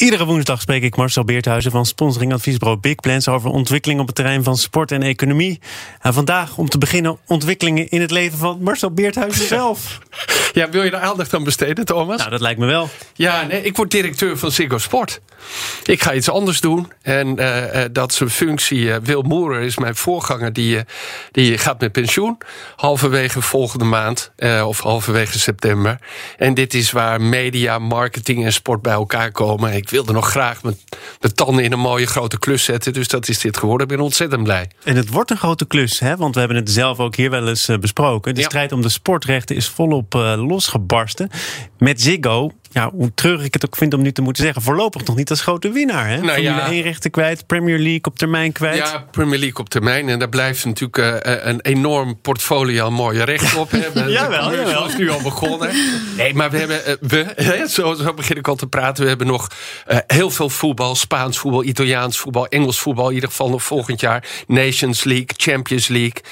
Iedere woensdag spreek ik Marcel Beerthuizen van sponsoring adviesbureau Big Plans over ontwikkelingen op het terrein van sport en economie. En vandaag om te beginnen ontwikkelingen in het leven van Marcel Beerthuizen zelf. Ja, wil je daar aandacht aan besteden, Thomas? Nou, dat lijkt me wel. Ja, nee, ik word directeur van Ziggo Sport. Ik ga iets anders doen. En uh, dat is een functie. Uh, Wil Moerer is mijn voorganger. Die, die gaat met pensioen. Halverwege volgende maand. of halverwege september. En dit is waar media, marketing en sport bij elkaar komen. Ik wilde nog graag mijn, mijn tanden in een mooie grote klus zetten. Dus dat is dit geworden. Ik ben ontzettend blij. En het wordt een grote klus, hè? Want we hebben het zelf ook hier wel eens besproken. De strijd om de sportrechten is volop losgebarsten. Met Ziggo ja, hoe treurig ik het ook vind om nu te moeten zeggen, voorlopig nog niet als grote winnaar. Hè? Nou, Formule ja. 1 rechten kwijt, Premier League op termijn kwijt. Ja, Premier League op termijn. En daar blijft natuurlijk uh, een enorm portfolio aan mooie rechten op. hebben. jawel, jawel. is nu al begonnen. Nee, maar we hebben, uh, we, zo, zo begin ik al te praten. We hebben nog uh, heel veel voetbal. Spaans voetbal, Italiaans voetbal, Engels voetbal. In ieder geval nog volgend jaar. Nations League, Champions League.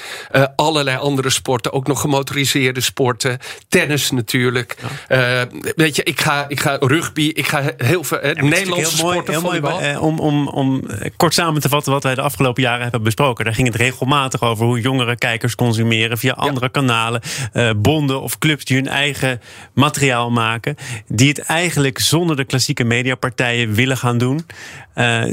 allerlei andere sporten. Ook nog gemotoriseerde sporten. Tennis natuurlijk. Ja. weet je, ik ga ik ga rugby, ik ga heel veel eh, Nederlandse heel sporten. Heel mooi, eh, om, om, om kort samen te vatten wat wij de afgelopen jaren hebben besproken. Daar ging het regelmatig over hoe jongere kijkers consumeren via andere kanalen. Bonden of clubs die hun eigen materiaal maken. Die het eigenlijk zonder de klassieke mediapartijen willen gaan doen.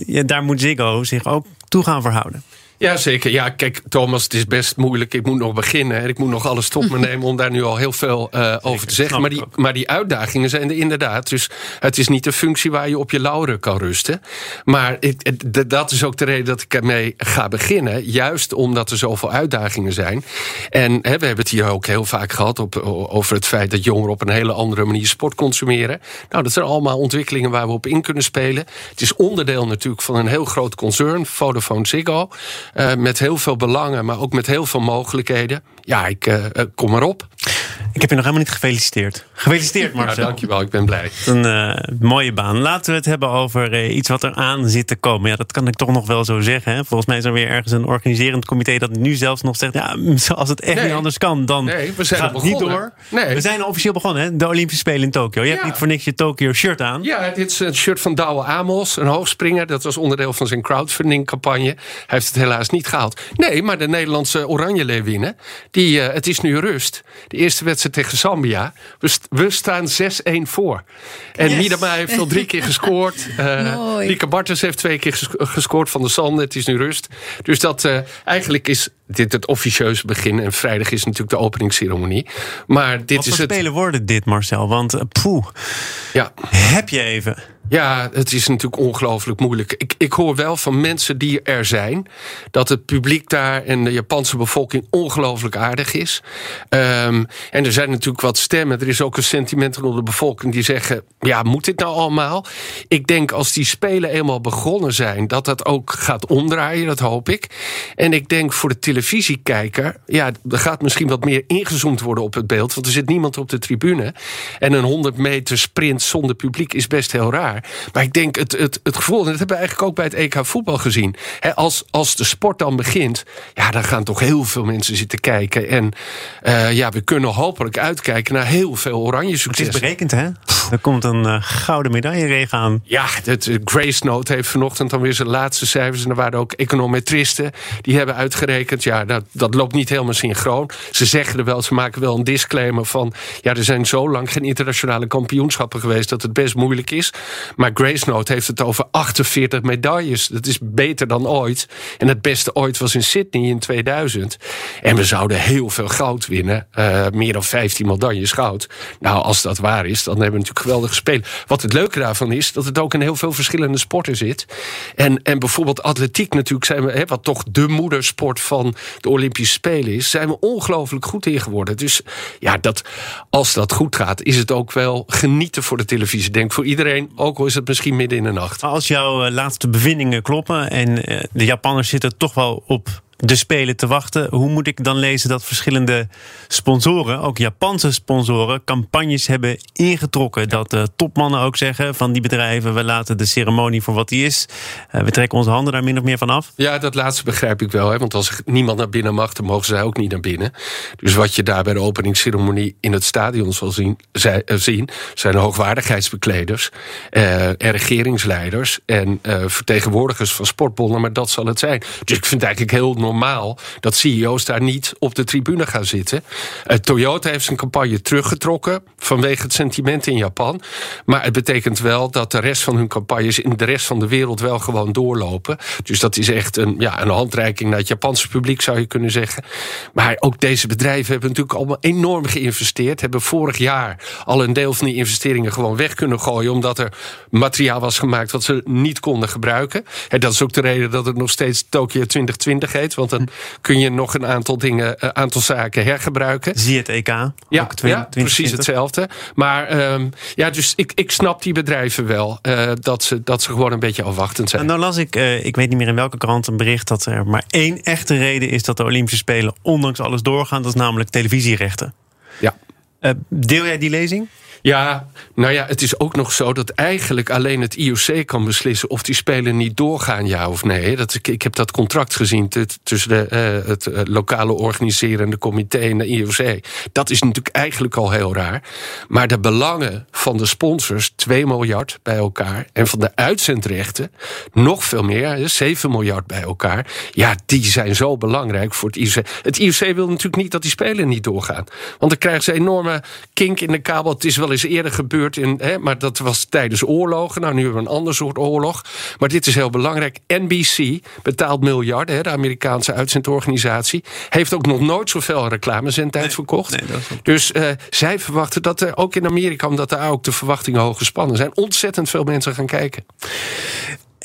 Ja, daar moet Ziggo zich ook toe gaan verhouden. Ja, zeker. Ja, kijk, Thomas, het is best moeilijk. Ik moet nog beginnen. En ik moet nog alles tot me nemen om daar nu al heel veel uh, over te zeggen. Maar die, maar die uitdagingen zijn er inderdaad. Dus het is niet een functie waar je op je lauren kan rusten. Maar het, dat is ook de reden dat ik ermee ga beginnen. Juist omdat er zoveel uitdagingen zijn. En hè, we hebben het hier ook heel vaak gehad op, over het feit dat jongeren op een hele andere manier sport consumeren. Nou, dat zijn allemaal ontwikkelingen waar we op in kunnen spelen. Het is onderdeel natuurlijk van een heel groot concern, Vodafone Ziggo. Uh, met heel veel belangen, maar ook met heel veel mogelijkheden. Ja, ik uh, kom erop. Ik heb je nog helemaal niet gefeliciteerd. Gefeliciteerd, Marcel. Ja, dankjewel, ik ben blij. Een uh, mooie baan. Laten we het hebben over uh, iets wat er aan zit te komen. Ja, dat kan ik toch nog wel zo zeggen. Hè? Volgens mij is er weer ergens een organiserend comité dat nu zelfs nog zegt: ja, als het echt niet anders kan, dan nee, we zijn gaat het niet door. Nee. We zijn officieel begonnen, hè? de Olympische Spelen in Tokio. Je hebt niet voor niks je Tokio-shirt aan. Ja, dit is een shirt van Douwe Amos, een hoogspringer. Dat was onderdeel van zijn crowdfunding-campagne. Hij heeft het helaas niet gehaald. Nee, maar de Nederlandse Oranje Leeuwinnen, die, uh, het is nu rust. De eerste wedstrijd tegen Zambia. We, we staan 6-1 voor. En yes. Miedema heeft al drie keer gescoord. Uh, Lieke Bartens heeft twee keer gescoord van de Sande. Het is nu rust. Dus dat uh, eigenlijk is dit het officieuze begin. En vrijdag is natuurlijk de openingsceremonie. Maar dit Wat is voor het. spelen worden dit, Marcel? Want uh, poeh. Ja. Heb je even. Ja, het is natuurlijk ongelooflijk moeilijk. Ik, ik hoor wel van mensen die er zijn... dat het publiek daar en de Japanse bevolking ongelooflijk aardig is. Um, en er zijn natuurlijk wat stemmen. Er is ook een sentiment onder de bevolking die zeggen... ja, moet dit nou allemaal? Ik denk als die spelen eenmaal begonnen zijn... dat dat ook gaat omdraaien, dat hoop ik. En ik denk voor de televisiekijker... ja, er gaat misschien wat meer ingezoomd worden op het beeld... want er zit niemand op de tribune. En een 100 meter sprint zonder publiek is best heel raar. Maar ik denk het, het, het gevoel, en dat hebben we eigenlijk ook bij het EK voetbal gezien. Hè, als, als de sport dan begint, ja, dan gaan toch heel veel mensen zitten kijken. En uh, ja, we kunnen hopelijk uitkijken naar heel veel oranje succes. Het is berekend, hè? Er komt een uh, gouden medailleregen aan. Ja, het, uh, Grace Note heeft vanochtend dan weer zijn laatste cijfers. En er waren ook econometristen die hebben uitgerekend. Ja, dat, dat loopt niet helemaal synchroon. Ze zeggen er wel, ze maken wel een disclaimer van. Ja, er zijn zo lang geen internationale kampioenschappen geweest dat het best moeilijk is. Maar Grace Note heeft het over 48 medailles. Dat is beter dan ooit. En het beste ooit was in Sydney in 2000. En we zouden heel veel goud winnen. Uh, meer dan 15 medailles goud. Nou, als dat waar is, dan hebben we natuurlijk geweldig spelen. Wat het leuke daarvan is, dat het ook in heel veel verschillende sporten zit. En, en bijvoorbeeld atletiek natuurlijk, zijn we, hè, wat toch de moedersport van de Olympische Spelen is, zijn we ongelooflijk goed in geworden. Dus ja, dat, als dat goed gaat, is het ook wel genieten voor de televisie. Denk voor iedereen, ook is het misschien midden in de nacht. Als jouw laatste bevindingen kloppen en de Japanners zitten toch wel op de Spelen te wachten. Hoe moet ik dan lezen dat verschillende sponsoren, ook Japanse sponsoren, campagnes hebben ingetrokken? Dat de topmannen ook zeggen van die bedrijven: we laten de ceremonie voor wat die is. Uh, we trekken onze handen daar min of meer van af. Ja, dat laatste begrijp ik wel. Hè? Want als niemand naar binnen mag, dan mogen zij ook niet naar binnen. Dus wat je daar bij de openingsceremonie in het stadion zal zien, zij, uh, zien zijn hoogwaardigheidsbekleders en regeringsleiders en vertegenwoordigers van sportbonden. Maar dat zal het zijn. Dus ik vind het eigenlijk heel normaal dat CEO's daar niet op de tribune gaan zitten. Uh, Toyota heeft zijn campagne teruggetrokken vanwege het sentiment in Japan. Maar het betekent wel dat de rest van hun campagnes in de rest van de wereld wel gewoon doorlopen. Dus dat is echt een, ja, een handreiking naar het Japanse publiek, zou je kunnen zeggen. Maar ook deze bedrijven hebben natuurlijk allemaal enorm geïnvesteerd. Hebben vorig jaar al een deel van die investeringen gewoon weg kunnen gooien. Omdat er materiaal was gemaakt wat ze niet konden gebruiken. En dat is ook de reden dat het nog steeds Tokyo 2020 heet. Want dan kun je nog een aantal dingen, een eh, aantal zaken hergebruiken. Zie het EK. Ja, ja precies hetzelfde. Maar um, ja, dus ik, ik snap die bedrijven wel. Uh, dat, ze, dat ze gewoon een beetje afwachtend zijn. En nou las ik, uh, ik weet niet meer in welke krant, een bericht dat er maar één echte reden is dat de Olympische Spelen ondanks alles doorgaan. Dat is namelijk televisierechten. Ja. deel jij die lezing? Ja, nou ja, het is ook nog zo dat eigenlijk alleen het IOC kan beslissen of die spelen niet doorgaan, ja of nee. Dat, ik, heb dat contract gezien tussen de, uh, het uh, lokale organiserende comité en de IOC. Dat is natuurlijk eigenlijk al heel raar. Maar de belangen van de sponsors, 2 miljard bij elkaar, en van de uitzendrechten nog veel meer, 7 miljard bij elkaar. Ja, die zijn zo belangrijk voor het IOC. Het IOC wil natuurlijk niet dat die spelen niet doorgaan. Want dan krijgen ze enorme kink in de kabel. Het is wel eens eerder gebeurd, in, hè, maar dat was tijdens oorlogen. Nou, nu hebben we een ander soort oorlog. Maar dit is heel belangrijk. NBC betaalt miljarden, hè, de Amerikaanse uitzendorganisatie. Heeft ook nog nooit zoveel reclamezendtijd nee, verkocht. Nee, dus uh, zij verwachten dat er ook in Amerika, omdat daar ook de verwachtingen hoog gespannen zijn, ontzettend veel mensen gaan kijken.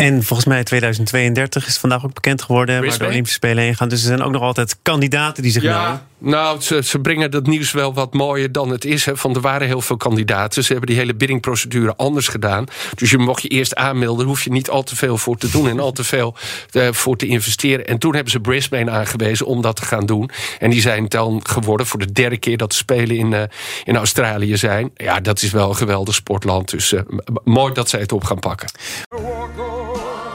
En volgens mij 2032 is vandaag ook bekend geworden waar de Olympische Spelen heen gaan. Dus er zijn ook nog altijd kandidaten die zich ja, melden. Nou, ze, ze, brengen dat nieuws wel wat mooier dan het is. Hè. Van er waren heel veel kandidaten. Ze hebben die hele biddingprocedure anders gedaan. Dus je mocht je eerst aanmelden. hoef je niet al te veel voor te doen en al te veel uh, voor te investeren. En toen hebben ze Brisbane aangewezen om dat te gaan doen. En die zijn dan geworden voor de derde keer dat de Spelen in, uh, in Australië zijn. Ja, dat is wel een geweldig sportland. Dus uh, mooi dat zij het op gaan pakken.